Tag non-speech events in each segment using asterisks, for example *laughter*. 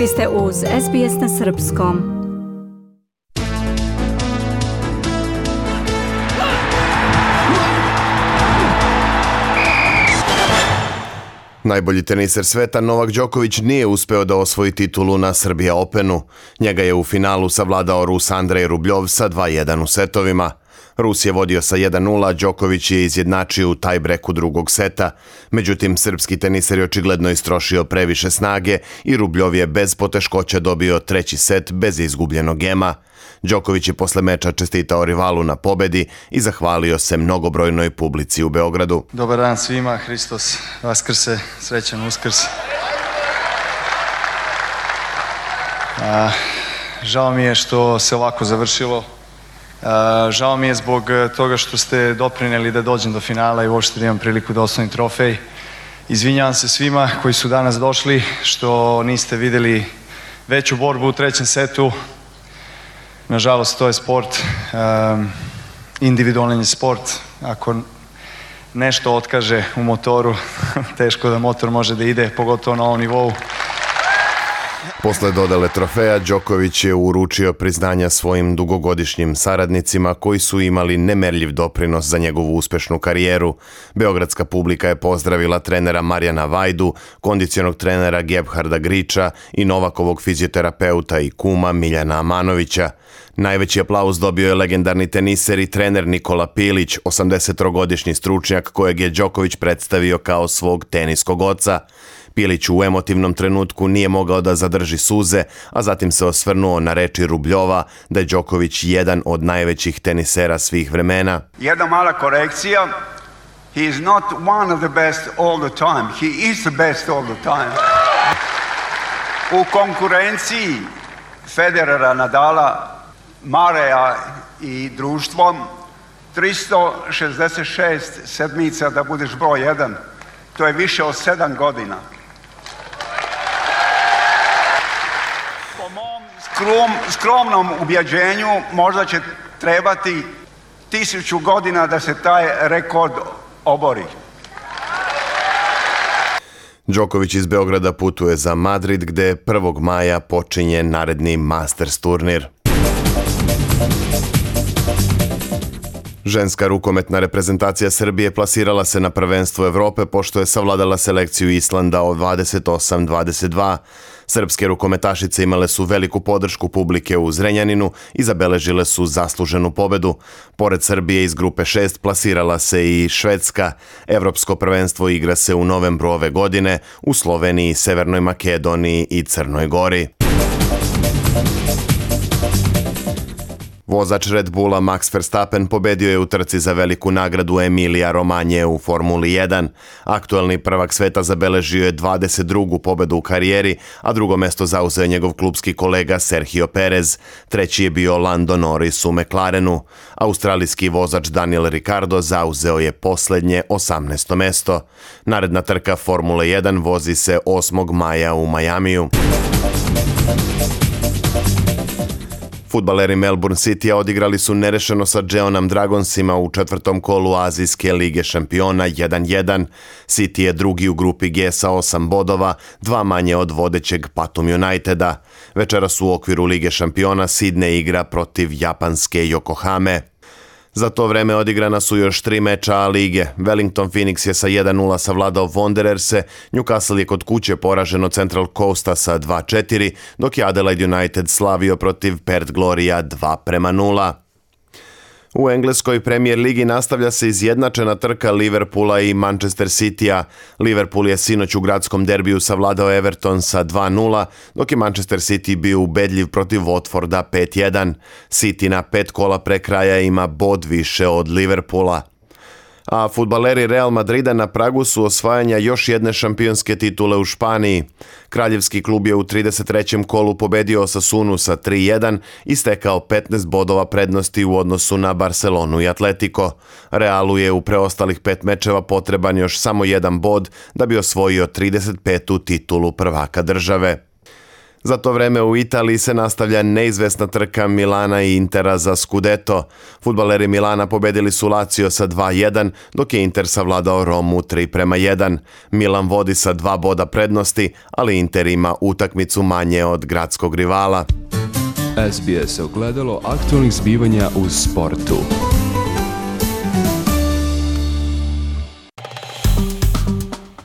Vi ste uz SBS na Srpskom. Najbolji teniser sveta Novak Đoković nije uspeo da osvoji titulu na Srbija Openu. Njega je u finalu savladao Rus Andrej Rubljov sa 2-1 u setovima. Rus je vodio sa 1-0, Đoković je izjednačio u tajbreku drugog seta. Međutim, srpski teniser je očigledno istrošio previše snage i Rubljov je bez poteškoća dobio treći set bez izgubljenog gema. Đoković je posle meča čestitao rivalu na pobedi i zahvalio se mnogobrojnoj publici u Beogradu. Dobar dan svima, Hristos Vaskrse, srećan Uskrs. A, žao mi je što se ovako završilo, Uh, žao mi je zbog uh, toga što ste doprineli da dođem do finala i uopšte da imam priliku da osvojim trofej. Izvinjavam se svima koji su danas došli što niste videli veću borbu u trećem setu. Nažalost, to je sport, um, individualni sport. Ako nešto otkaže u motoru, *laughs* teško da motor može da ide, pogotovo na ovom nivou. Posle dodale trofeja, Đoković je uručio priznanja svojim dugogodišnjim saradnicima koji su imali nemerljiv doprinos za njegovu uspešnu karijeru. Beogradska publika je pozdravila trenera Marjana Vajdu, kondicionog trenera Gebharda Griča i Novakovog fizioterapeuta i kuma Miljana Amanovića. Najveći aplauz dobio je legendarni teniser i trener Nikola Pilić, 83-godišnji stručnjak kojeg je Đoković predstavio kao svog teniskog oca. Pilić u emotivnom trenutku nije mogao da zadrži suze, a zatim se osvrnuo na reči Rubljova da je Đoković jedan od najvećih tenisera svih vremena. Jedna mala korekcija, he is not one of the best all the time, he is the best all the time. U konkurenciji Federera, Nadala, Mareja i društvom 366 sedmica da budeš broj 1, To je više od 7 godina. svom skromnom ubjeđenju možda će trebati tisuću godina da se taj rekord obori. Đoković iz Beograda putuje za Madrid gde 1. maja počinje naredni Masters turnir. Ženska rukometna reprezentacija Srbije plasirala se na prvenstvo Evrope pošto je savladala selekciju Islanda o 28-22. Srpske rukometašice imale su veliku podršku publike u Zrenjaninu i zabeležile su zasluženu pobedu. Pored Srbije iz grupe 6 plasirala se i Švedska. Evropsko prvenstvo igra se u novembru ove godine u Sloveniji, Severnoj Makedoniji i Crnoj Gori. Vozač Red Bulla Max Verstappen pobedio je u trci za veliku nagradu Emilija Romanje u Formuli 1. Aktuelni prvak sveta zabeležio je 22. pobedu u karijeri, a drugo mesto zauzeo njegov klubski kolega Sergio Perez. Treći je bio Lando Norris u McLarenu. Australijski vozač Daniel Ricardo zauzeo je poslednje 18. mesto. Naredna trka Formule 1 vozi se 8. maja u Majamiju. Futbaleri Melbourne City odigrali su nerešeno sa Geonam Dragonsima u četvrtom kolu Azijske lige šampiona 1-1. City je drugi u grupi G sa 8 bodova, dva manje od vodećeg Patum Uniteda. Večeras u okviru lige šampiona Sidne igra protiv japanske Yokohame. Za to vreme odigrana su još tri meča A lige. Wellington Phoenix je sa 1-0 savladao Wandererse, Newcastle je kod kuće poraženo Central Coasta sa 2-4, dok je Adelaide United slavio protiv Perth Gloria 2 prema 0. U engleskoj premijer ligi nastavlja se izjednačena trka Liverpoola i Manchester Citya. Liverpool je sinoć u gradskom derbiju savladao Everton sa 2-0, dok je Manchester City bio ubedljiv protiv Watforda 5-1. City na pet kola pre kraja ima bod više od Liverpoola a futbaleri Real Madrida na pragu su osvajanja još jedne šampionske titule u Španiji. Kraljevski klub je u 33. kolu pobedio Osasunu sa 3-1 i stekao 15 bodova prednosti u odnosu na Barcelonu i Atletico. Realu je u preostalih pet mečeva potreban još samo jedan bod da bi osvojio 35. titulu prvaka države. Za to vreme u Italiji se nastavlja neizvesna trka Milana i Intera za Scudetto. Futbaleri Milana pobedili su Lazio sa 2-1, dok je Inter savladao Romu 3 prema 1. Milan vodi sa dva boda prednosti, ali Inter ima utakmicu manje od gradskog rivala. SBS je ogledalo aktualnih zbivanja u sportu.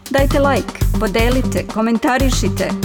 Dajte like, podelite, komentarišite –